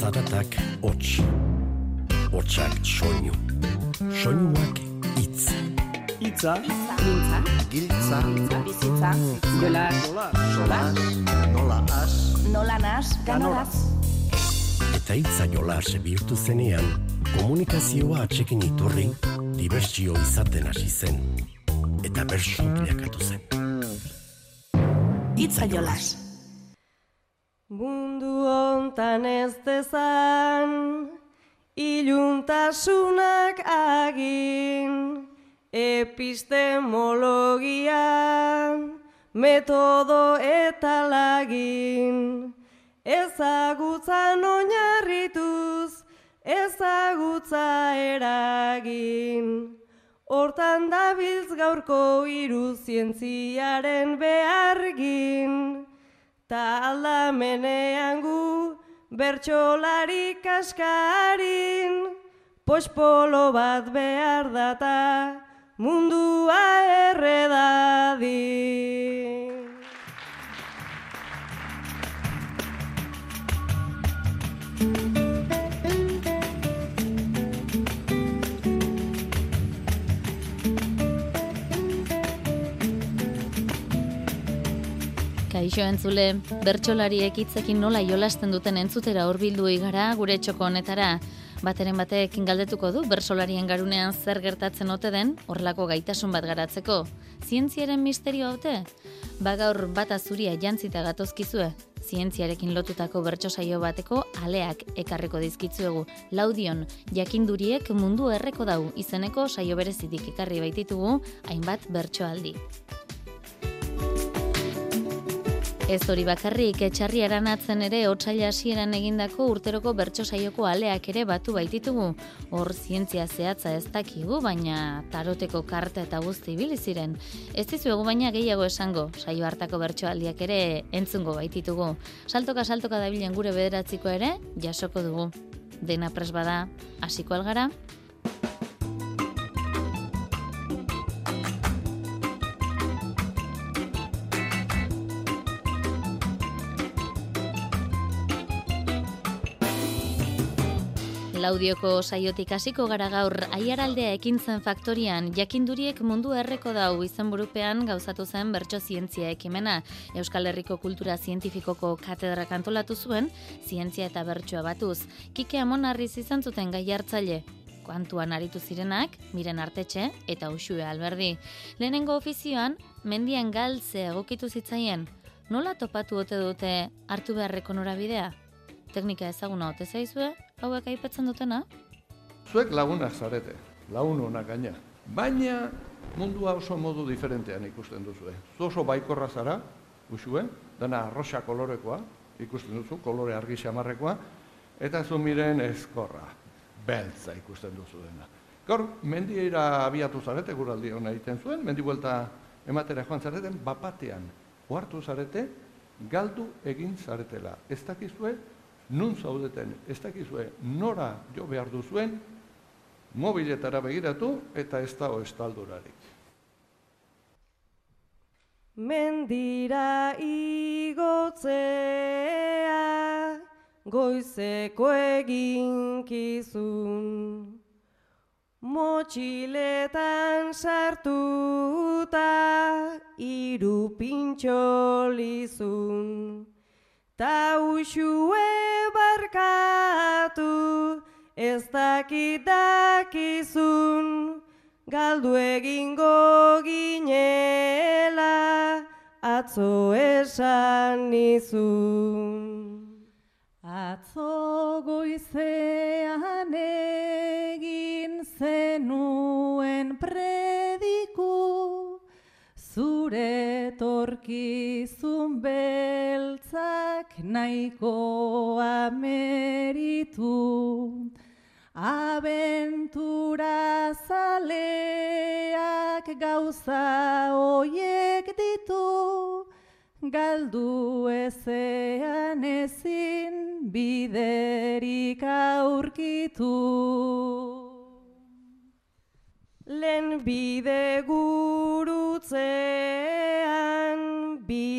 Zaratak hots, hotsak soinu, soinuak itz. Itza, Mintza, Giltza, bizitza, jola, sola, nola as, nola nas, ganoraz. Eta itza jolas bihurtu zenean, komunikazioa atxekin iturri, dibertsio izaten hasi zen. Eta bersu bilakatu zen. Itza jolas. Hontan ez dezan, iluntasunak agin, epistemologian, metodo eta lagin, ezagutzan oinarrituz, ezagutza eragin. Hortan dabiltz gaurko hiru zientziaren behargin, ta aldamenean gu bertsolari kaskarin, pospolo bat behar data mundua erredadin. Kaixo entzule, bertsolariek hitzekin nola jolasten duten entzutera hurbildu igara gure txoko honetara. Bateren batek galdetuko du bersolarien garunean zer gertatzen ote den horrelako gaitasun bat garatzeko. Zientziaren misterio haute? Ba gaur bata zuria jantzita gatozkizue. Zientziarekin lotutako bertso saio bateko aleak ekarriko dizkitzuegu. Laudion, jakinduriek mundu erreko dau izeneko saio berezidik ekarri baititugu hainbat bertsoaldi. Ez hori bakarrik, etxarri aranatzen ere otsaila hasieran egindako urteroko bertso saioko aleak ere batu baititugu. Hor zientzia zehatza ez dakigu, baina taroteko karta eta guzti ibili ziren. Ez dizuegu baina gehiago esango, saio hartako bertsoaldiak ere entzungo baititugu. Saltoka saltoka dabilen gure bederatziko ere, jasoko dugu. Dena pres bada, hasiko algara? Laudioko saiotik hasiko gara gaur aiaraldea ekintzen faktorian jakinduriek mundu erreko dau izenburupean gauzatu zen bertso zientzia ekimena. Euskal Herriko Kultura Zientifikoko katedra kantolatu zuen, zientzia eta bertsoa batuz. Kike Amon Arriz izan zuten gai hartzaile. Kuantuan aritu zirenak, miren artetxe eta usue alberdi. Lehenengo ofizioan, mendian galtze egokitu zitzaien. Nola topatu ote dute hartu beharreko norabidea? Teknika ezaguna ote zaizue, hauek aipatzen dutena? Zuek lagunak zarete, lagun honak gaina. Baina mundua oso modu diferentean ikusten duzue. Zu oso baikorra zara, usue, dana arroxa kolorekoa, ikusten duzu, kolore argi xamarrekoa, eta zu miren ezkorra, beltza ikusten duzu dena. Gaur, mendiera abiatu zarete, guraldi hona egiten zuen, mendi buelta ematera joan zareten, bapatean, ohartu zarete, galdu egin zaretela. Ez dakizue, nun zaudeten, ez dakizue nora jo behar duzuen, mobiletara begiratu eta ez dago estaldurarik. Mendira igotzea goizeko eginkizun. Motxiletan sartuta iru pintxolizun Ta usue barkatu ez dakit dakizun Galdu egingo ginela atzo esan nizun. Atzo goizean egin zenuen prediku, zure torkizun beltzak nahiko ameritu. Abentura zaleak gauza hoiek ditu, galdu ezean ezin biderik aurkitu. Lehen bide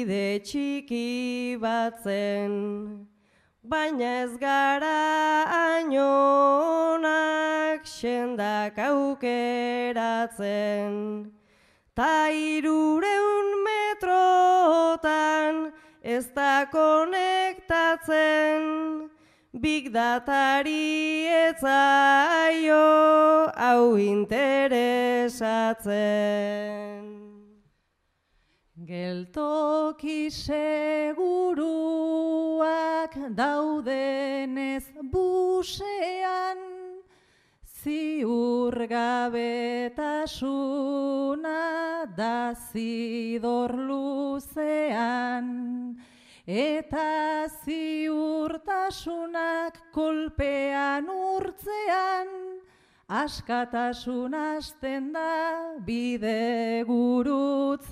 bide txiki batzen, baina ez gara ainonak sendak aukeratzen. Ta irureun metrotan ez da konektatzen, Big datari etzaio hau interesatzen. Geltoki seguruak daudenez busean, ziur gabetasuna da zidor luzean, eta ziurtasunak kolpean urtzean, askatasun asten da bide gurutzean.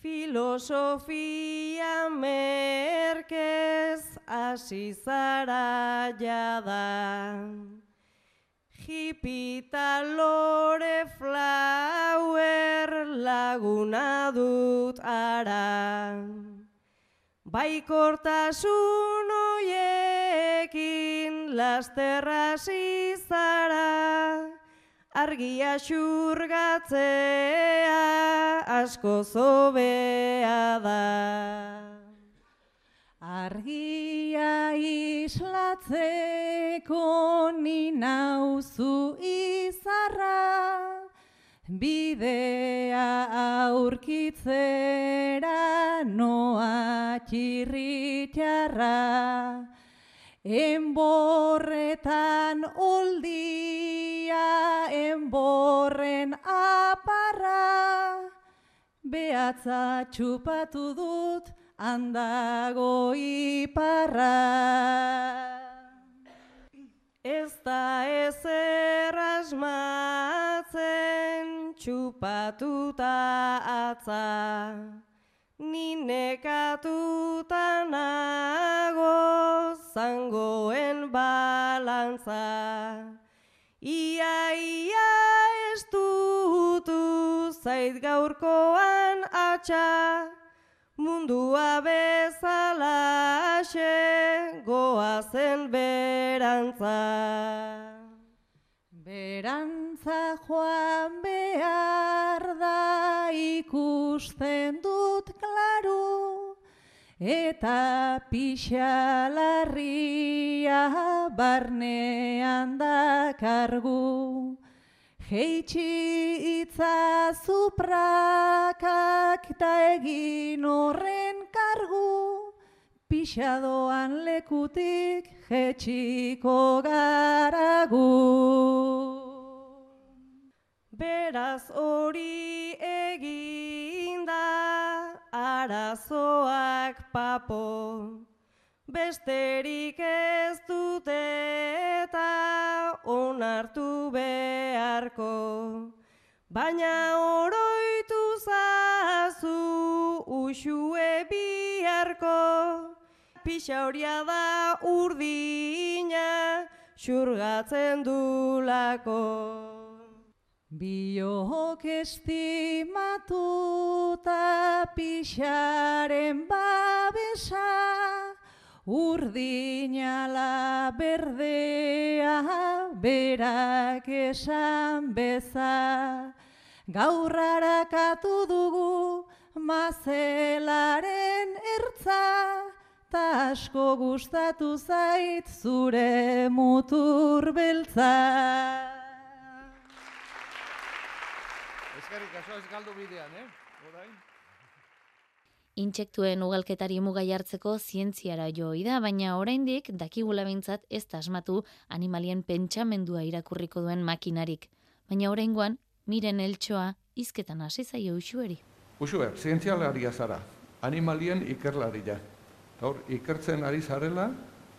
Filosofia merkez hasi zara jada, Hipita lore flower laguna dut ara, Baikortasun oiekin lasterra zara, argia xurgatzea asko zobea da. Argia islatzeko ni nauzu izarra, bidea aurkitzera noa txirritxarra. Enborretan oldia, enborren aparra, behatza txupatu dut handago iparra. Ez da ezer asmatzen txupatuta atza, ni nekatuta nago zangoen balantza. Ia, ia ez dutu zait gaurkoan atxa, mundua bezala goazen berantza. Berantza joan behar da ikusten eta pixalarria barnean dakargu. Heitsi itzazu prakak eta egin horren kargu, pixadoan lekutik jetxiko garagu. Beraz hori eginda arazoak papo, besterik ez dute eta onartu beharko. Baina oroitu zazu usue biharko, pixa horia da urdina xurgatzen dulako. Biok estimatuta pixaren babesa, urdinala berdea berak esan beza. Gaur harakatu dugu mazelaren ertza, ta asko gustatu zait zure mutur beltza. Ez galdu bidean, eh? Orain. Intsektuen ugalketari mugai hartzeko zientziara joi da, baina oraindik dakigula behintzat ez da asmatu animalien pentsamendua irakurriko duen makinarik. Baina oraingoan, miren eltsoa izketan hasi zaio usueri. Usue, zientzialaria zara, animalien ikerlaria. Gaur, ikertzen ari zarela,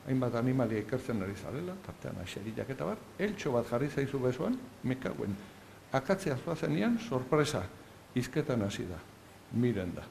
hainbat animalia ikertzen ari zarela, tartean aserilak eta bar, eltxo bat jarri zaizu bezuan, mekaguen. Akatzea zoazenean, sorpresa, izketan hasi da, miren da.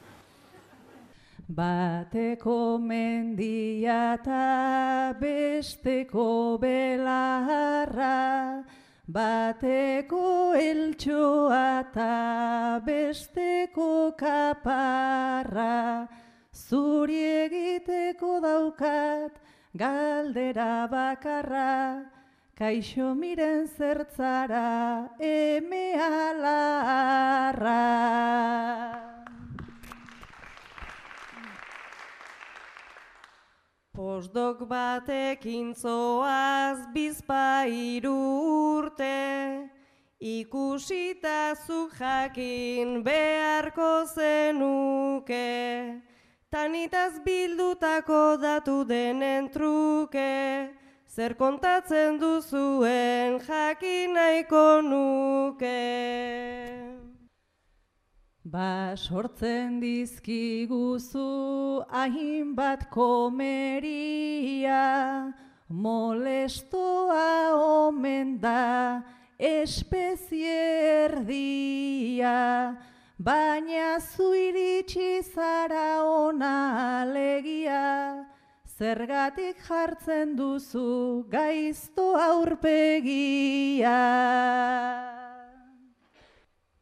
Bateko mendia eta besteko belarra, bateko eltsoa eta besteko kaparra, zuri egiteko daukat galdera bakarra, kaixo miren zertzara eme alarra. Postdok batekin zoaz bizpairu urte, ikusita zu jakin beharko zenuke, tanitaz bildutako datu denen truke, zer kontatzen duzuen jakin nahiko nuke. Ba sortzen dizkiguzu hainbat komeria, molestoa omen da espezie erdia, baina zu iritsi zara ona alegia, zergatik jartzen duzu gaizto aurpegia.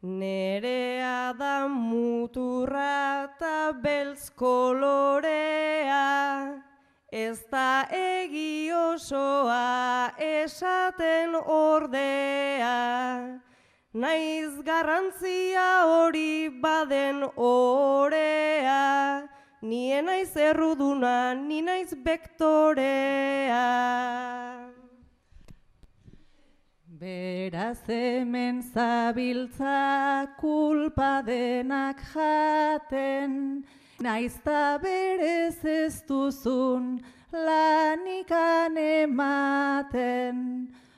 Nerea da muturra eta beltz kolorea, ez da egi osoa esaten ordea. Naiz garrantzia hori baden orea, nien naiz erruduna, ni naiz bektorea. Beraz hemen zabiltza kulpa denak jaten, naizta berez ez duzun lanikan ematen.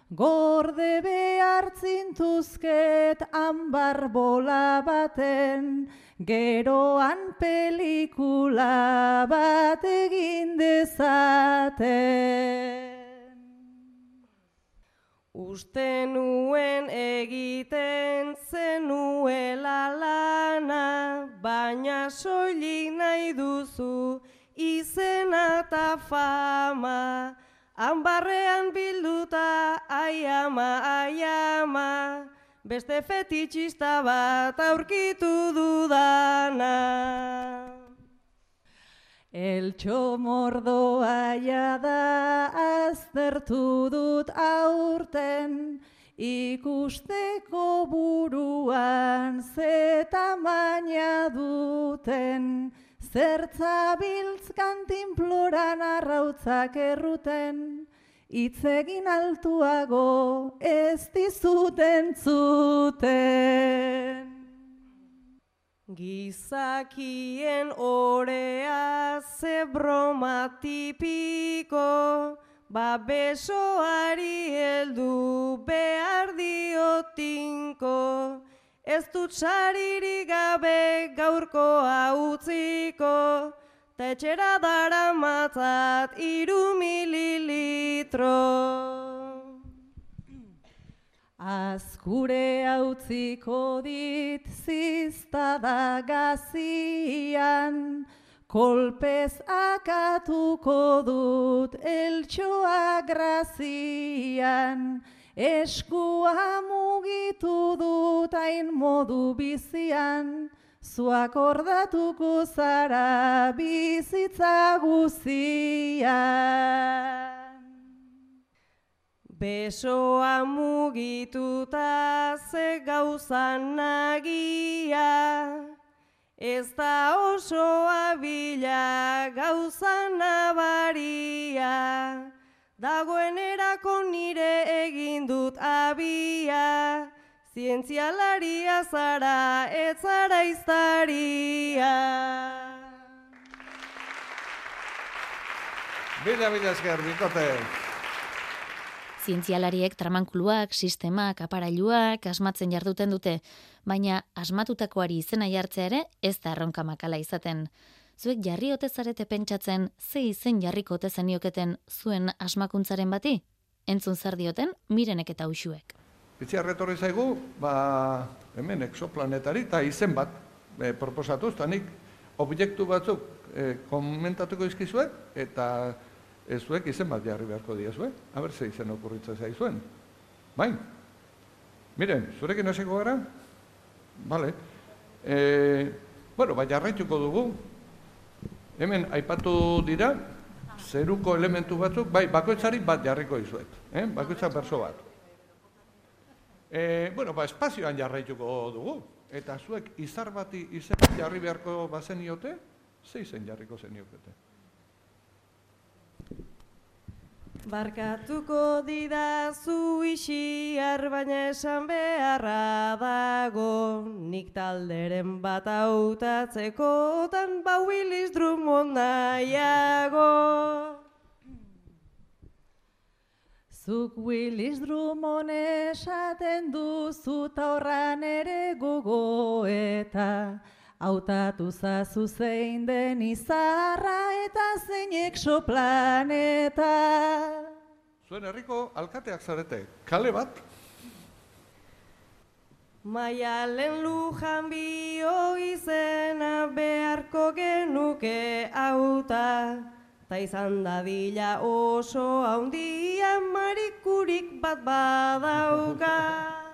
Gorde behar zintuzket ambar bola baten, geroan pelikula bat egin dezaten. Uste nuen egiten zenuela lana, baina soilik nahi duzu izena eta fama. Hanbarrean bilduta aiama, aiama, beste fetitxista bat aurkitu dudana. Eltxo mordoa da aztertu dut aurten, ikusteko buruan zeta maina duten, zertzabiltz kantinploran arrautzak erruten, itzegin altuago ez dizuten zuten. Gizakien orea ze broma tipiko, ba besoari heldu behar diotinko, ez dut saririk gabe gaurkoa utziko, ta etxera dara matzat iru mililitro. Azkure hautziko dit ziztada gazian, kolpez akatuko dut eltsoa grazian, eskua mugitu dut hain modu bizian, zuak ordatuko zara bizitza guzian. Besoa mugituta ze gauza nagia, ez da oso abila gauza nabaria, dagoenerako nire egin dut abia, zientzialaria zara ez zara iztaria. Bila, bila esker, bikote. Zientzialariek tramankuluak, sistemak, aparailuak asmatzen jarduten dute, baina asmatutakoari izena jartzea ere ez da erronka makala izaten. Zuek jarri ote zarete pentsatzen ze izen jarriko ote zenioketen zuen asmakuntzaren bati? Entzun zer dioten mirenek eta uxuek. Bitzi arretorri zaigu, ba, hemen exoplanetari eta izen bat e, proposatuz, eta nik objektu batzuk e, komentatuko izkizuet, eta ez zuek izen bat jarri beharko diazue, haber ze izen okurritza zaizuen. Bai? Miren, zurekin hasiko gara? Bale. E, bueno, bai jarraituko dugu. Hemen aipatu dira, zeruko elementu batzuk, bai, bakoitzari bat jarriko izuet. Eh? Bakoitzak berso bat. E, bueno, ba, espazioan jarraituko dugu. Eta zuek izar bati izen jarri beharko bazeniote, ze izen jarriko zeniokete. Barkatuko didazu isiar baina esan beharra dago. Nik talderen bat hautatzeko tan ba Willis Drummond nahiago Zuk Willis Drummond esaten duzu ta horran ere gogoeta Hautatu zazu zein den izarra eta zein exoplaneta. Zuen herriko alkateak zarete, kale bat? Maialen lujan bio izena beharko genuke auta, ta izan dadila oso haundia marikurik bat badauka.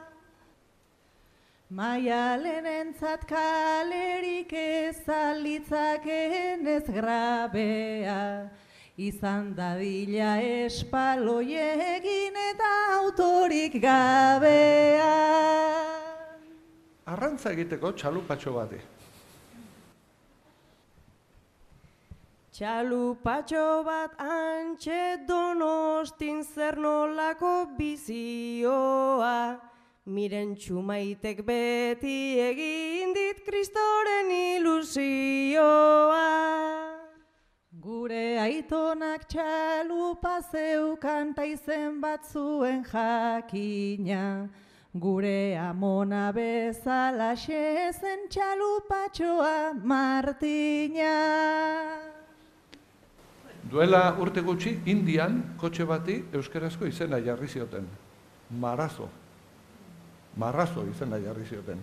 Maialen entzat kalerik ezalitzakeen ez grabea, izan dadila espaloi egin eta autorik gabea. Arrantza egiteko txalupatxo bati. Txalupatxo bat antxe donostin zer nolako bizioa, miren txumaitek beti egin dit kristoren ilusioa. Gure aitonak txalupa zeukan ta izen batzuen jakina, Gure amona bezala zen txalupatxoa Martina. Duela urte gutxi, Indian, kotxe bati euskarazko izena jarri zioten. Marazo. Marrazo izena jarri zioten.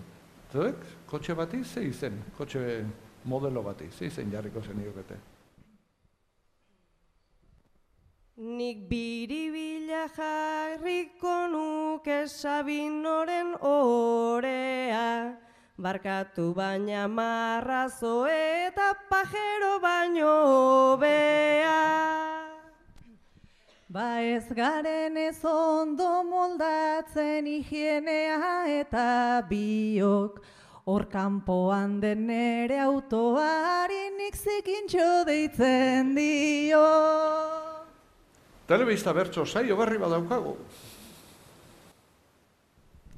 Zuek, kotxe bati, ze izen, kotxe modelo bati, ze izen jarriko zen iokete. Nik biribila jarriko nuke sabinoren orea, barkatu baina marrazo eta pajero baino bea. Ba ez garen ez ondo moldatzen higienea eta biok, Hor kanpoan den nere autoari nik zikintxo deitzen dio. Telebista bertso saio berri badaukagu.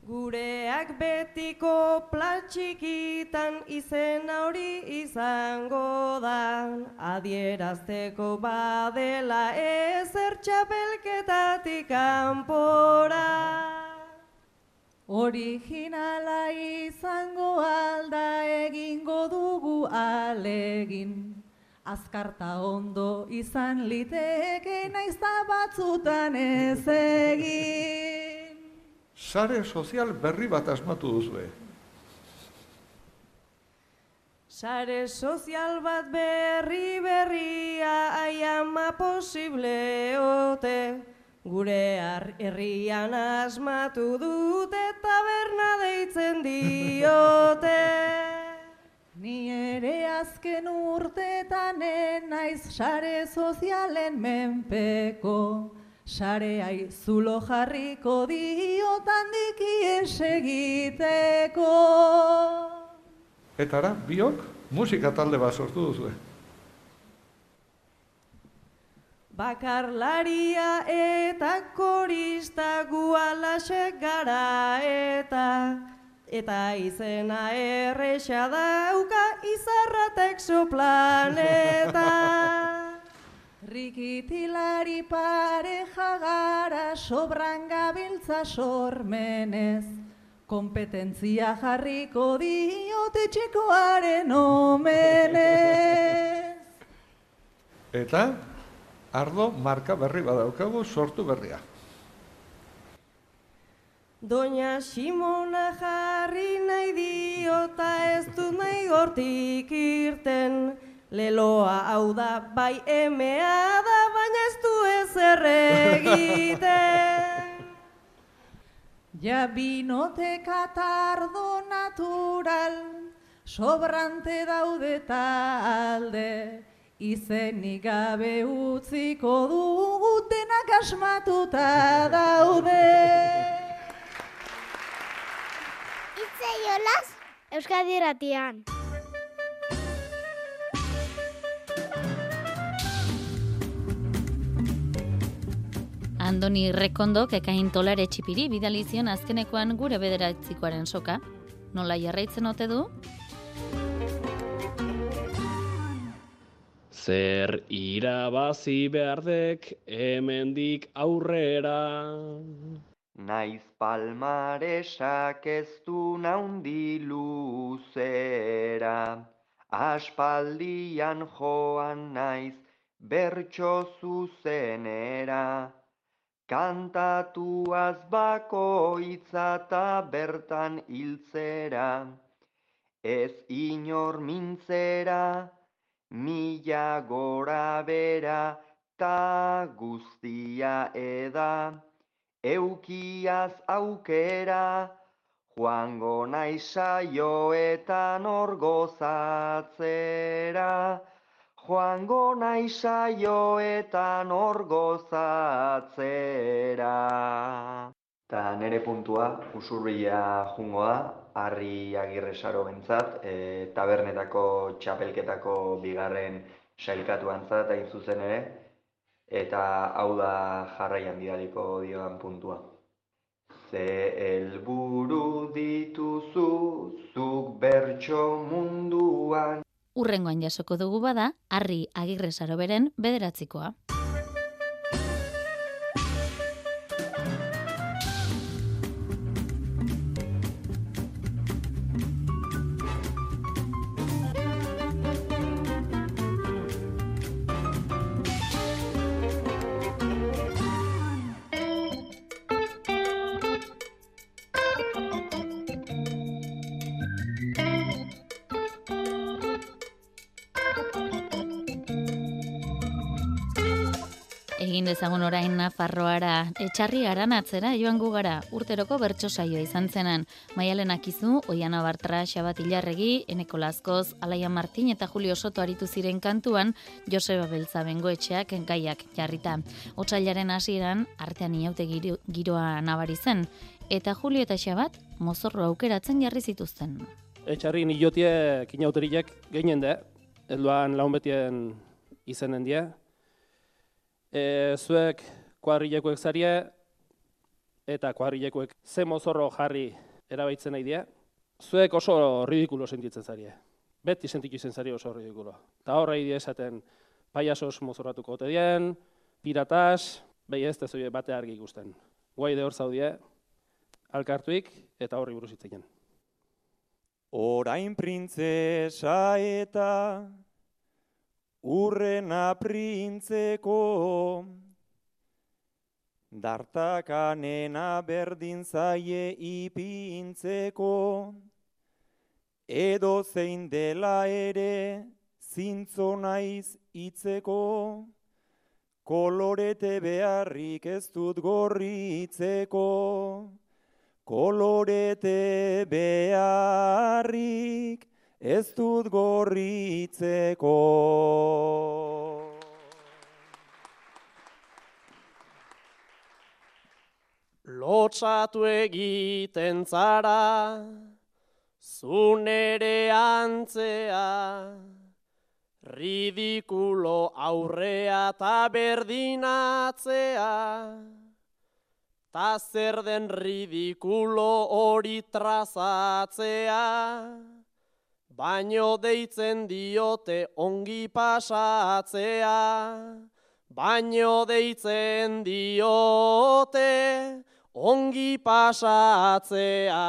Gureak betiko platxikitan izen hori izango da. Adierazteko badela ezer txapelketatik kanpora. Originala izango alda egingo dugu alegin. Azkarta ondo izan liteke naiz batzutan ez egin Sare sozial berri bat asmatu duzue. Sare sozial bat berri berria aiama posible ote. Gure ar- herrian asmatu dute taberna deitzen diote. Ni ere azken urtetan naiz sare sozialen menpeko Sareai zulo jarriko diotan dikies egiteko. Eta ara, biok, musika talde bat sortu duzue. Bakarlaria eta korista gualaxe gara eta eta izena erresa dauka izarra texoplaneta. Rikitilari pareja gara sobran gabiltza sormenez, kompetentzia jarriko diote txekoaren omenez. Eta, ardo marka berri badaukagu sortu berria. Doña Simona jarri nahi diota ez du nahi hortik irten, Leloa hau da bai emea da, baina ez du ezer egiten. Ja binote katardo natural, sobrante daude talde, izenik gabe utziko dugu denak asmatuta daude. Itzei olaz, Euskadi ratian. Andoni Rekondok ekain tolare txipiri bidalizion azkenekoan gure bederatzikoaren soka. Nola jarraitzen ote du? Zer irabazi behardek hemendik aurrera. Naiz palmaresak ez du naundi luzera, aspaldian joan naiz bertso zuzenera. Kantatuaz bakoitza ta bertan hiltzera, ez inor mintzera, mila gora bera ta guztia eda. Eukiaz aukera, joango naizaioetan orgozatzera. Joango naizaioetan orgozatzera. Ta nere puntua, usurbila jungoa, harri agirre saro bentzat, e, tabernetako txapelketako bigarren sailkatu antzat, hain zuzen ere, eta hau da jarraian bidaliko dioan puntua. Ze helburu dituzu, zuk bertso munduan, Urrengoan jasoko dugu bada, harri agirre saroberen bederatzikoa. Dezagun orain Nafarroara, etxarri aranatzera joan gu gara, urteroko bertso saioa izan zenan. Maialen Akizu, Oiana Bartra, Xabat Ilarregi, Eneko Lazkoz, Alaia Martin eta Julio Soto aritu ziren kantuan, Joseba Beltza bengoetxeak gaiak jarrita. Otsailaren hasieran artean iaute giro, giroa nabari zen, eta Julio eta Xabat mozorro aukeratzen jarri zituzten. Etxarri niotiek inauteriak geinen da, elduan laun betien izenen die, e, zuek kuadrilekoek zarie eta kuadrilekoek ze mozorro jarri erabaitzen nahi die, zuek oso ridikulo sentitzen zarie. Beti sentitu izen zarie oso ridikulo. Eta horrei die esaten paiasos mozorratuko ote dien, piratas, behi ez tezoie bate argi ikusten. Guai de hor zaudie, alkartuik eta horri buruz hitzeien. Orain printzesa eta urrena printzeko dartakanena berdin zaie ipintzeko edo zein dela ere zintzo naiz itzeko kolorete beharrik ez dut gorritzeko kolorete beharrik ez dut gorritzeko. Lotsatu egiten zara, zunere antzea, ridikulo aurrea eta berdinatzea, ta zer den ridikulo hori trazatzea, baino deitzen diote ongi pasatzea, baino deitzen diote ongi pasatzea.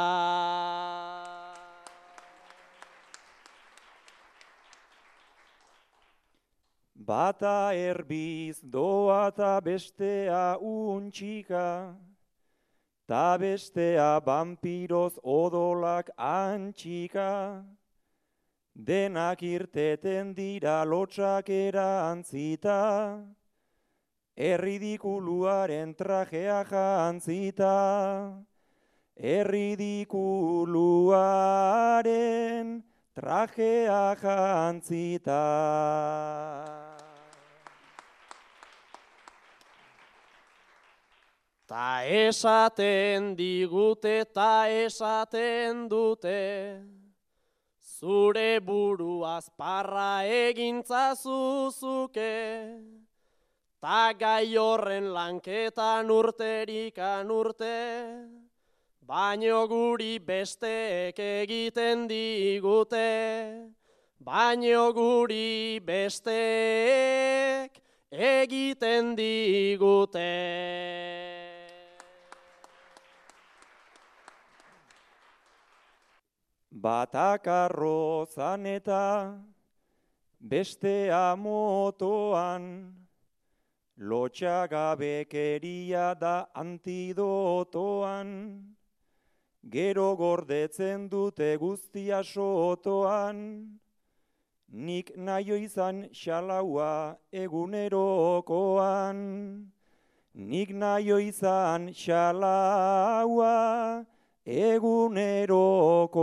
Bata erbiz doa ta bestea untxika, ta bestea vampiroz odolak antxika, denak irteten dira lotxak erantzita, erridikuluaren trajea jantzita, erridikuluaren trajea jantzita. Ta esaten digute, ta esaten dute, zure buru azparra egintza zuzuke, ta gai horren lanketan urterikan urte, baino guri besteek egiten digute, baino guri besteek egiten digute. Batak arrozan eta bestea motoan, lotxagabekeria da antidotoan, gero gordetzen dute guztia sotoan, nik naio izan xalaua egunerokoan, nik naio izan xalaua egunerokoa.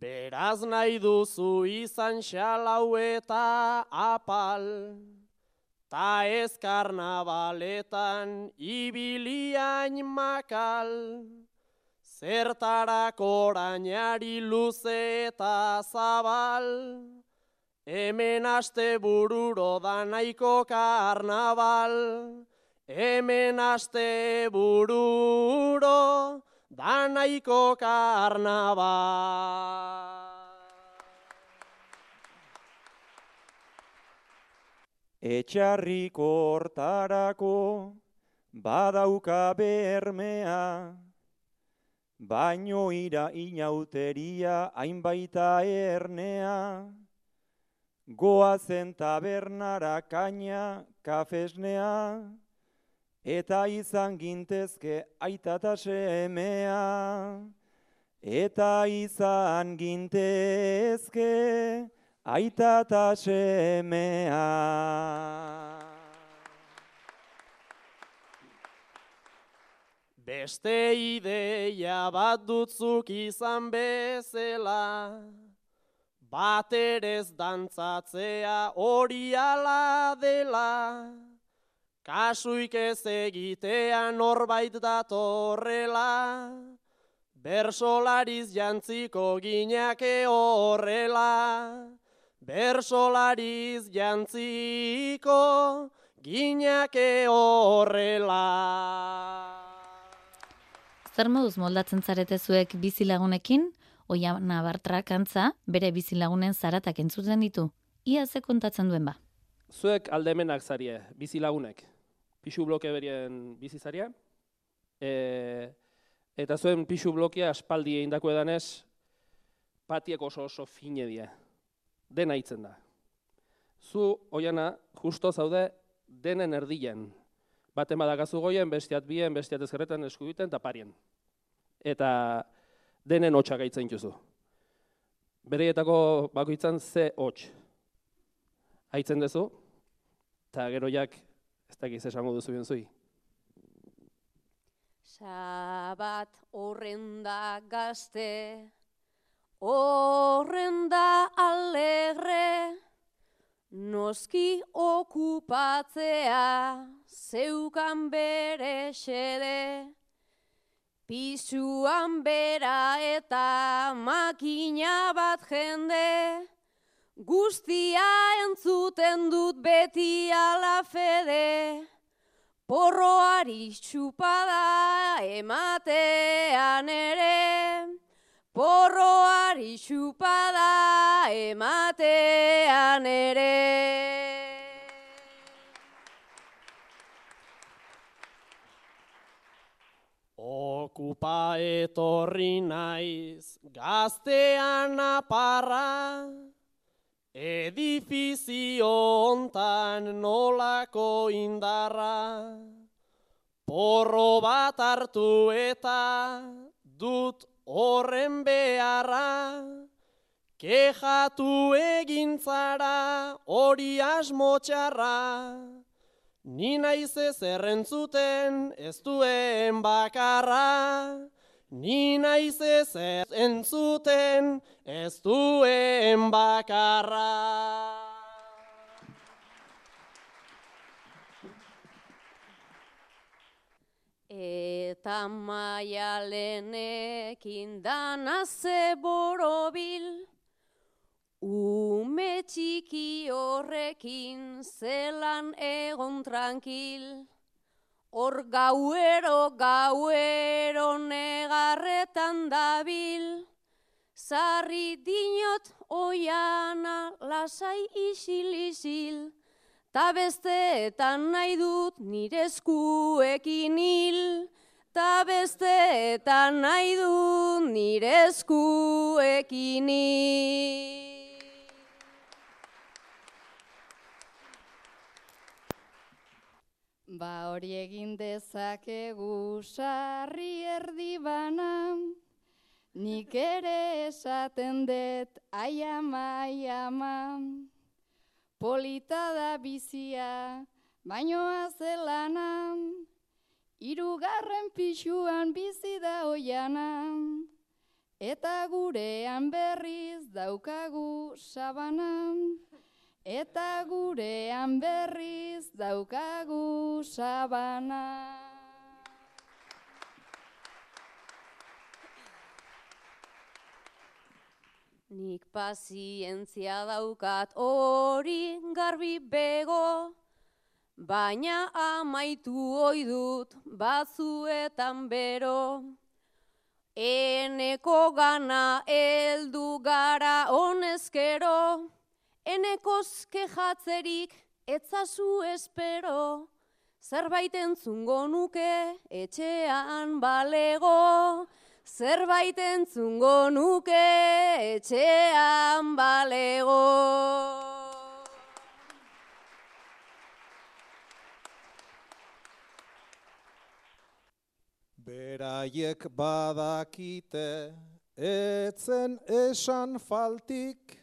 Beraz nahi duzu izan xalau eta apal, ta ez karnabaletan ibiliain makal, zertarako orainari luze eta zabal, Hemen aste bururo da nahiko karnaval, hemen aste bururo da nahiko karnaval. Etxarriko hortarako badauka bermea, baino ira inauteria hainbaita ernea, goazen tabernara kaina kafesnea, eta izan gintezke aitata semea, eta izan gintezke aitata semea. Beste ideia bat dutzuk izan bezela, Baterez dantzatzea hori ala dela, kasuik ez egitea norbait datorrela, bersolariz jantziko ginake horrela, bersolariz jantziko ginake horrela. Zer moduz moldatzen zarete zuek bizilagunekin? Oia nabartra kantza, bere bizilagunen zaratak entzuten ditu. Ia ze kontatzen duen ba. Zuek aldemenak zarie, bizilagunek. Pixu bloke berien bizizaria. E, eta zuen pixu blokea aspaldi egin dako edanez, patiek oso oso fine die. Dena hitzen da. Zu, oiana, justo zaude, denen erdien. Baten badakazu goien, bestiat bien, bestiat ezkerretan eskubiten, eta parien. Eta denen hotxa gaitzen juzu. Bereietako bakoitzan ze hots. Haitzen duzu, eta gero jak ez dakiz esango duzu bien zui. Sabat horren da gazte, horren da alegre, noski okupatzea zeukan bere xede, Pisuan bera eta makina bat jende, guztia entzuten dut beti ala fede, porroari txupada ematean ere, porroari txupada ematean ere. Okupa etorri naiz gaztean aparra, edifizio hontan nolako indarra, porro bat hartu eta dut horren beharra, kejatu egintzara hori asmotxarra, Ni naiz ez errentzuten ez duen bakarra, Ni naiz ez entzuten ez duen bakarra. Eta maialenekin dana ze borobil, ume txiki horrekin zelan egon tranquil. Hor gauero, gauero negarretan dabil, Zarri dinot oiana lasai isil-isil, Ta besteetan nahi dut nire eskuekin hil, Ta besteetan nahi dut nire eskuekin hil. Ba hori egin dezakegu sarri erdi banan, Nik ere esaten dut aiama, aiama, polita da bizia, baino azelana, irugarren pixuan bizi da oiana, eta gurean berriz daukagu sabana, eta gurean berriz daukagu sabana. Nik pazientzia daukat hori garbi bego, baina amaitu hoi dut batzuetan bero. Eneko gana heldu gara honezkero, enekoz kejatzerik etzazu espero, zerbait entzungo nuke etxean balego. Zerbait entzungo nuke etxean balego. Beraiek badakite etzen esan faltik,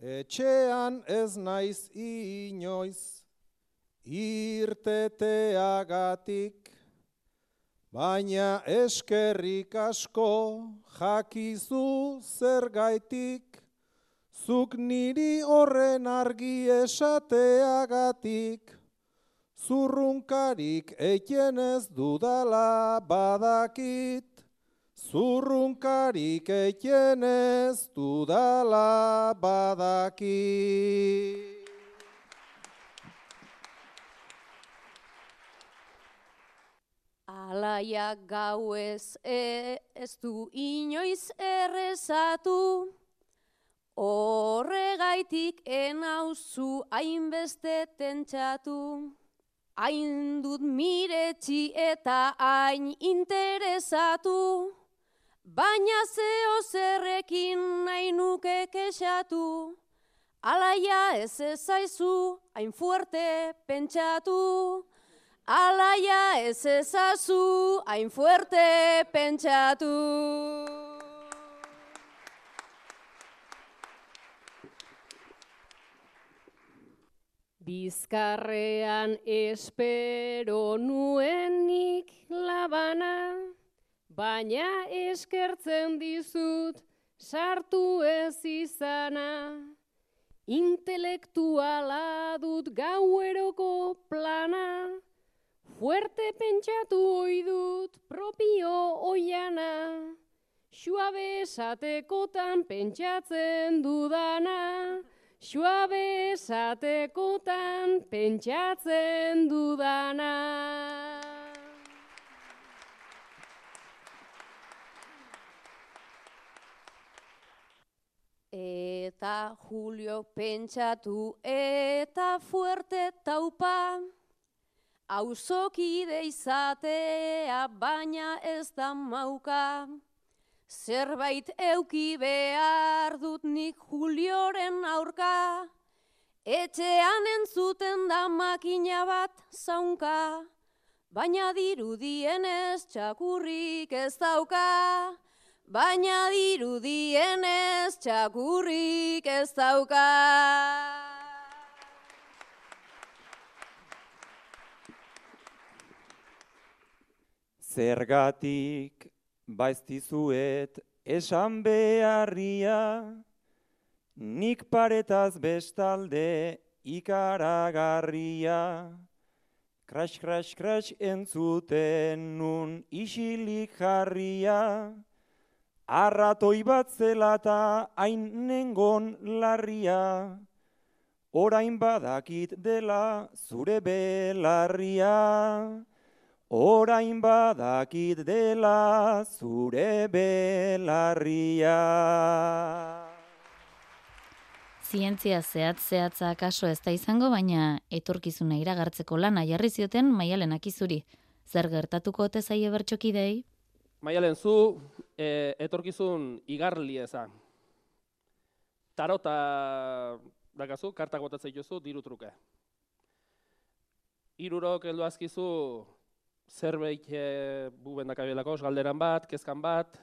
etxean ez naiz inoiz irteteagatik. Baina eskerrik asko jakizu zergaitik, zuk niri horren argi esateagatik, zurrunkarik eiten ez dudala badakit, zurrunkarik eiten ez dudala badakit. Alaiak gau ez, e, ez du inoiz errezatu, horregaitik enauzu hainbeste tentsatu. Hain dut miretsi eta hain interesatu, baina zeo zerrekin nahi nuke kexatu. Alaia ez ezaizu hain fuerte pentsatu, Alaia ez ezazu, hain fuerte pentsatu. Bizkarrean espero nuenik labana, baina eskertzen dizut sartu ez izana. Intelektuala dut gaueroko plana, Fuerte pentsatu oi dut propio oiana, suabe esatekotan pentsatzen dudana, suabe esatekotan pentsatzen dudana. Eta Julio pentsatu eta fuerte taupa, Auzokide izatea baina ez da mauka, zerbait euki behar dut nik Julioren aurka, etxean entzuten da makina bat zaunka, baina dirudienez txakurrik ez dauka, baina dirudienez txakurrik ez dauka. Zergatik baiztizuet esan beharria, nik paretaz bestalde ikaragarria, Kras, kras, kras entzuten nun isilik jarria, arratoi bat zelata hain nengon larria, orain badakit dela zure belarria, orain badakit dela zure belarria. Zientzia zehatz zehatza kaso ez da izango, baina etorkizuna iragartzeko lana jarri zioten maialen akizuri. Zer gertatuko ote zaie bertxokidei? Maialen, zu e, etorkizun igarli eza. Tarota dakazu, kartak botatzen jozu, diru truke. Irurok heldu azkizu zerbait e, buben dakabilako, galderan bat, kezkan bat,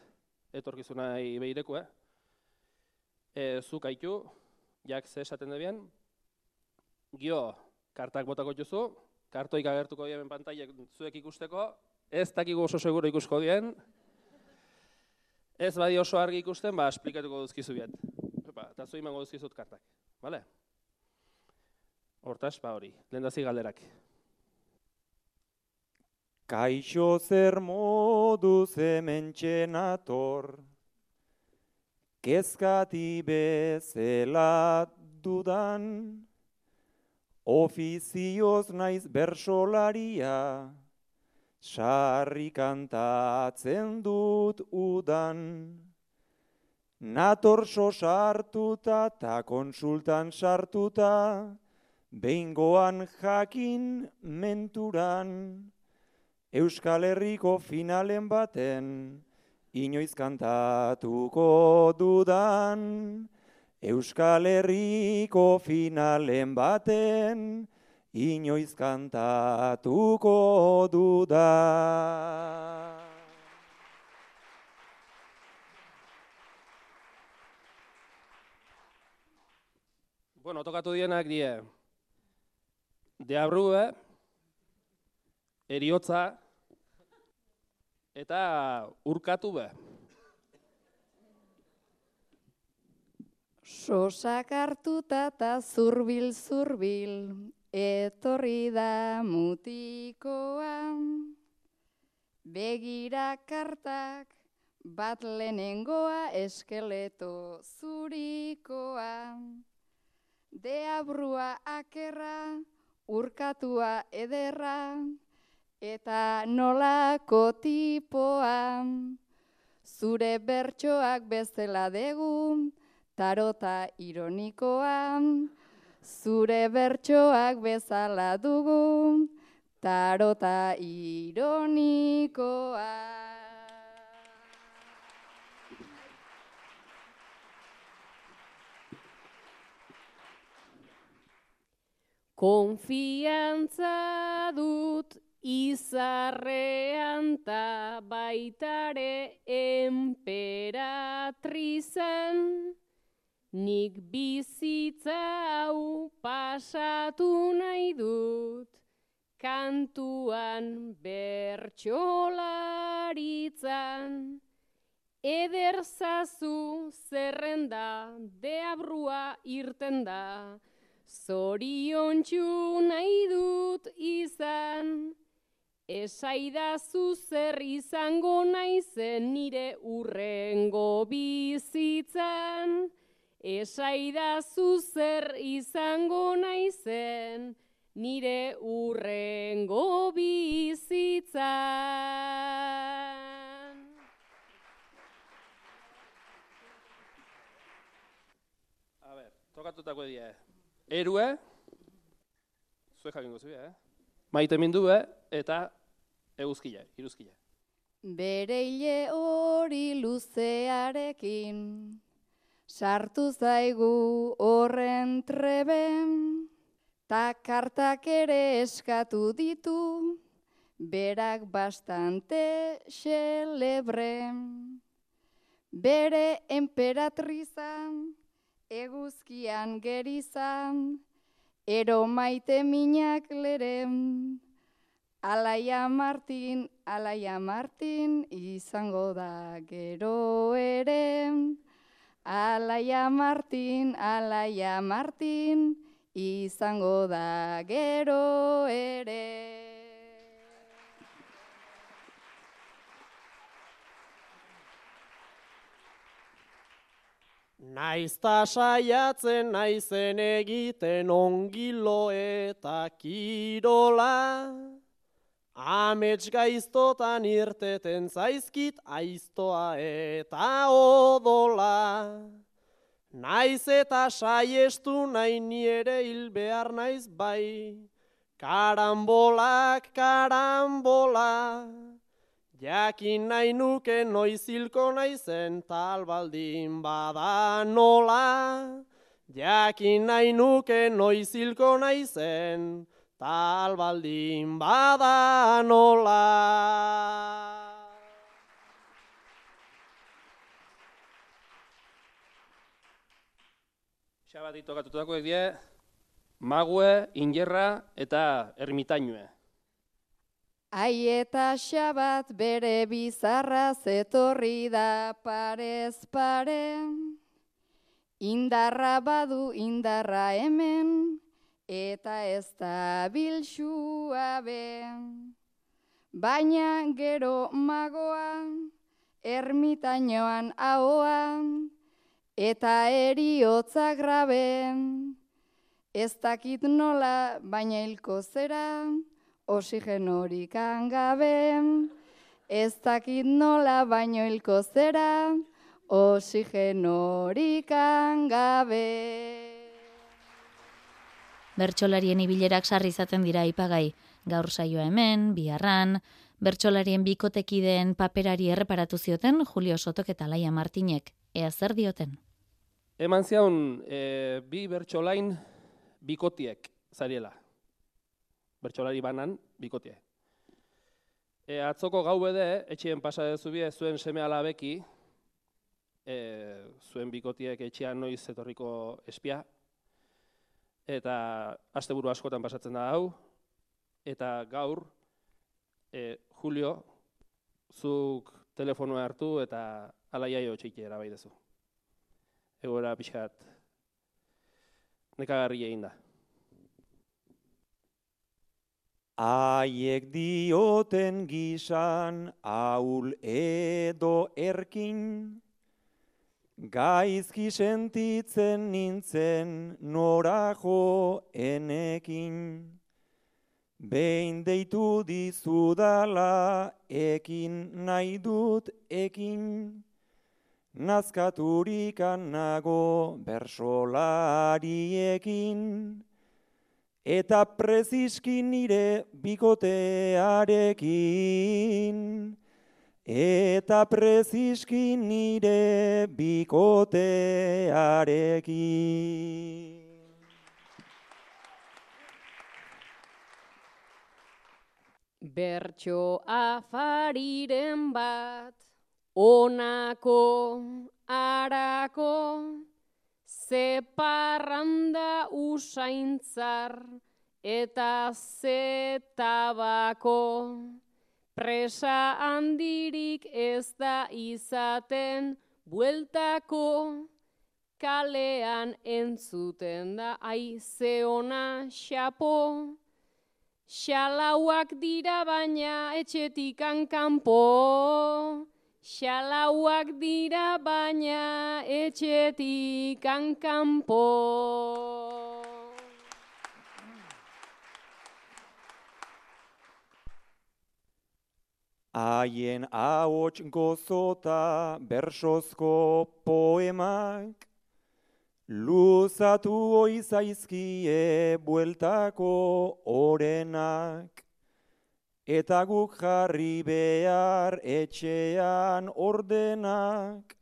etorkizuna behireku, eh? E, zu kaitu, jak ze esaten debien, gio, kartak botako jozu, kartoik agertuko dien pantailek zuek ikusteko, ez dakigu oso seguro ikusko dien, ez badi oso argi ikusten, ba, esplikatuko duzkizu biet. Ba, eta zu imango duzkizut kartak, bale? Hortaz, ba hori, lehen galderak. Kaixo zer modu zementxen ator, kezkati bezela dudan, ofizioz naiz bersolaria, sarri kantatzen dut udan. Nator so sartuta ta konsultan sartuta, behingoan jakin menturan, Euskal Herriko finalen baten, inoiz kantatuko dudan, Euskal Herriko finalen baten, inoiz kantatuko dudan. Bueno, tokatu dienak die, deabrue, eriotza, eta urkatu be. Sosak hartuta eta zurbil zurbil, etorri da mutikoa. Begira kartak, bat lehenengoa eskeleto zurikoa. Deabrua akerra, urkatua ederra, eta nolako tipoa. Zure bertsoak bezala degu, tarota ironikoa. Zure bertsoak bezala dugu, tarota ironikoa. Konfiantza dut izarrean ta baitare emperatrizan, nik bizitza hau pasatu nahi dut, kantuan bertxolaritzan. Ederzazu zerrenda, deabrua irten da, Zorion nahi dut izan, esaidazu zer izango naizen nire urrengo bizitzan. Esaidazu zer izango naizen nire urrengo bizitzan. A ber, tokatutako die. Erue, zuek jakingo zubia, eh? Maite mindue eta eguzkile, iruzkile. Bereile hori luzearekin, sartu zaigu horren treben, ta kartak ere eskatu ditu, berak bastante xelebre. Bere emperatrizan, eguzkian gerizan, ero maite minak leren. Alaia Martin, Alaia Martin, izango da gero ere. Alaia Martin, alaia Martin, izango da gero ere. Naizta saiatzen naizen egiten ongilo eta kirola, amets gaiztotan irteten zaizkit aiztoa eta odola. Naiz eta saiestu nahi niere hil behar naiz bai, karambolak, karambola. Jakin nahi nuke noizilko naizen tal baldin bada nola. Jakin nahi nuke noizilko naizen tal baldin bada nola. Xabati tokatutakoek die, mague, ingerra eta ermitainue. Ai eta xabat bere bizarra zetorri da parez pare. Indarra badu indarra hemen, eta ez da bilxua be. Baina gero magoa, ermitainoan ahoan, eta eriotza graben. Ez dakit nola, baina hilko zera, oxigenorik gabe, ez dakit nola baino hilko zera, oxigenorik gabe. Bertxolarien ibilerak sarri izaten dira ipagai, gaur saioa hemen, biharran, bertxolarien bikotekideen paperari erreparatu zioten Julio Sotok eta Laia Martinek, ea zer dioten. Eman ziaun, e, bi bertxolain bikotiek zariela bertsolari banan bikotie. E, atzoko gau bede, etxien pasa dezu bie, zuen seme alabeki, e, zuen bikotiek etxean noiz etorriko espia, eta asteburu askotan pasatzen da hau, eta gaur, e, Julio, zuk telefonoa hartu eta alaiaio txiki erabai dezu. Egoera pixat, nekagarri egin da. Aiek dioten gisan aul edo erkin, gaizki sentitzen nintzen norajo enekin. Behin deitu dizudala ekin nahi dut ekin, nazkaturikan nago bersolariekin eta preziski nire bikotearekin. Eta preziski nire bikotearekin. Bertxo afariren bat, onako, arako, ze parranda usaintzar eta ze tabako. Presa handirik ez da izaten bueltako kalean entzuten da aize ona xapo. Xalauak dira baina etxetik kanpo. Xalauak dira baina etxetik kanpo. Haien ahots gozota bersozko poemak, luzatu oizaizkie bueltako orenak. Eta guk jarri behar etxean ordenak,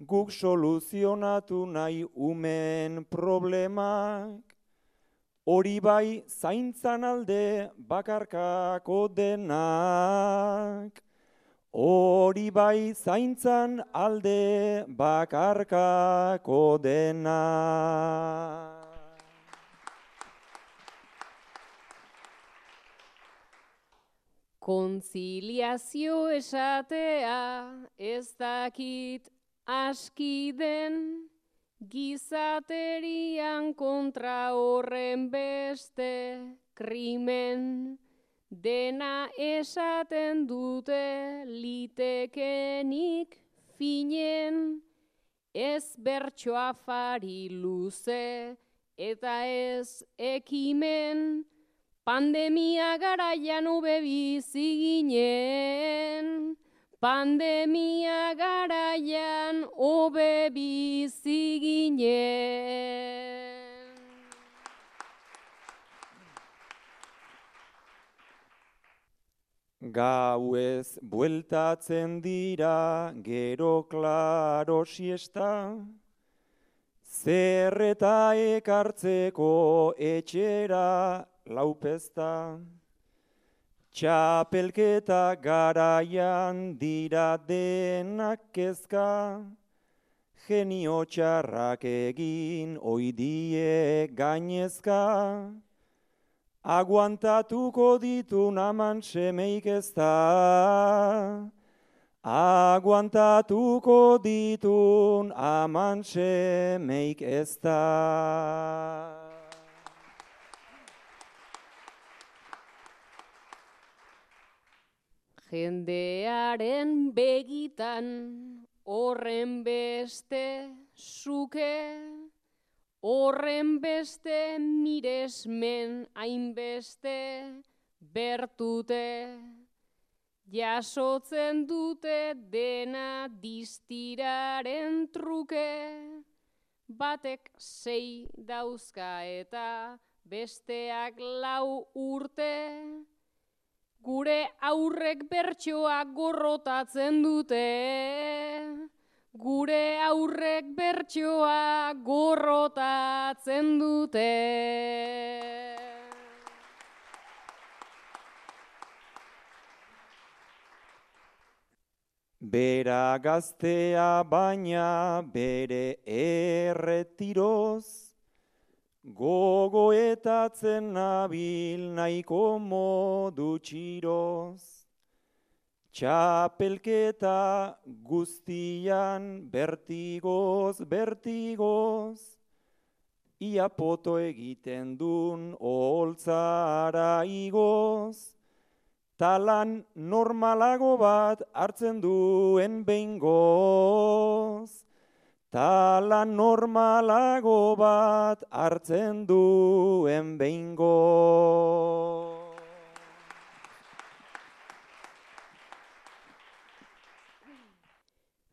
guk soluzionatu nahi umen problemak, hori bai zaintzan alde bakarkako denak, hori bai zaintzan alde bakarkako denak. Konziliazio esatea ez dakit aski den, gizaterian kontra horren beste krimen, dena esaten dute litekenik finen, ez bertso afari luze, eta ez ekimen, pandemia garaian ube bizi ginen. Pandemia garaian obe bizi ginen. Gau ez bueltatzen dira gero klaro siesta, zerreta ekartzeko etxera laupesta. Txapelketa garaian dira denak kezka, genio txarrak egin oidie gainezka. Aguantatuko ditu naman semeik ez da, aguantatuko ditun aman semeik ez da. Jendearen begitan horren beste zuke, horren beste miresmen hainbeste bertute, jasotzen dute dena distiraren truke, batek sei dauzka eta besteak lau urte, Gure aurrek bertsoa gorrotatzen dute. Gure aurrek bertsoa gorrotatzen dute. Bera gaztea baina bere erretiroz, gogoetatzen nabil nahiko modu txiroz. Txapelketa guztian bertigoz, bertigoz, ia poto egiten dun holtzara igoz, talan normalago bat hartzen duen behingoz. Tala normalago bat hartzen duen behingo.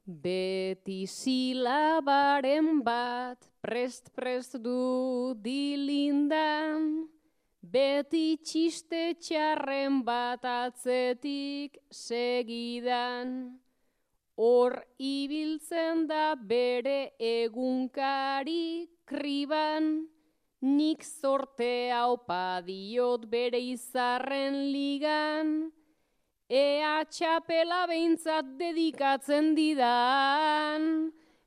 Beti silabaren bat prest-prest du dilindan, beti txiste txarren bat atzetik segidan. Hor ibiltzen da bere egunkari kriban, nik zorte hau padiot bere izarren ligan, ea txapela behintzat dedikatzen didan,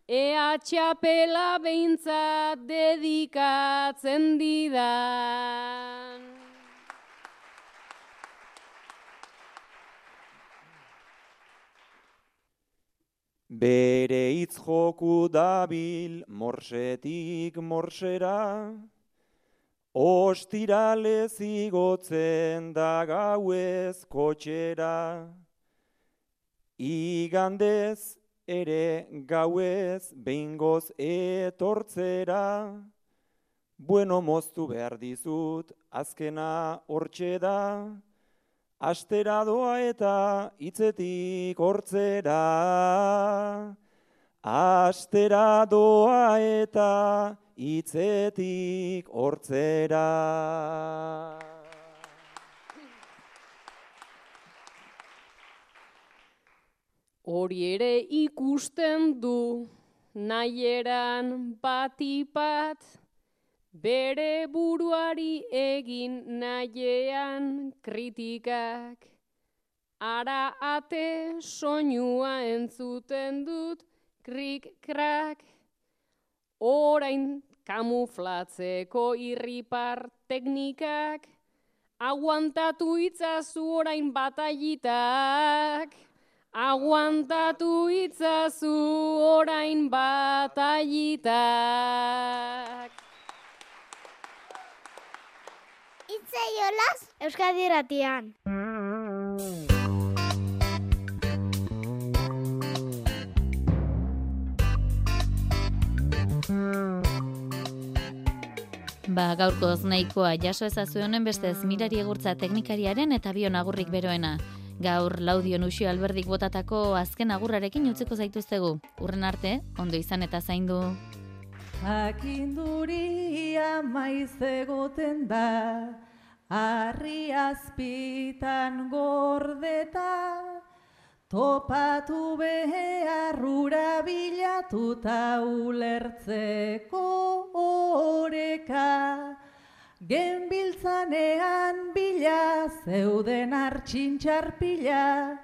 ea txapela behintzat dedikatzen didan. Bere hitz joku dabil morsetik morsera, ostirale zigotzen da gauez kotxera. Igandez ere gauez behingoz etortzera, bueno moztu behar dizut azkena hortxe da, astera doa eta hitzetik hortzera. Astera doa eta hitzetik hortzera. Hori ere ikusten du nahieran batipat, bere buruari egin nahiean kritikak. Ara ate soinua entzuten dut krik-krak. Orain kamuflatzeko irripar teknikak. Aguantatu itzazu orain bataitak. Aguantatu itzazu orain bataitak. Itzaiolaz Euskadi Ratian Ba, gaurko nahikoa jaso ezazu honen beste ez mirari egurtza teknikariaren eta bionagurrik beroena. Gaur laudion usio alberdik botatako azken agurrarekin utzeko zaituztegu. Urren arte, ondo izan eta zaindu. Jakinduria maiz egoten da, harri azpitan gordeta, topatu beharrura bilatuta ulertzeko oreka. Genbiltzanean bila zeuden hartxintxarpila,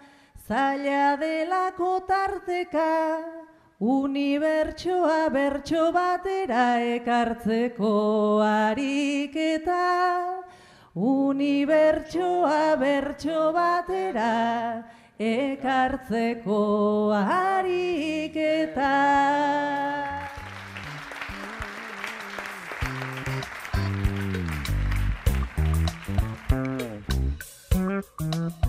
zaila delako tarteka, Unibertsoa bertso batera ekartzeko ariketa Unibertsoa bertso batera ekartzeko ariketa Mm-hmm.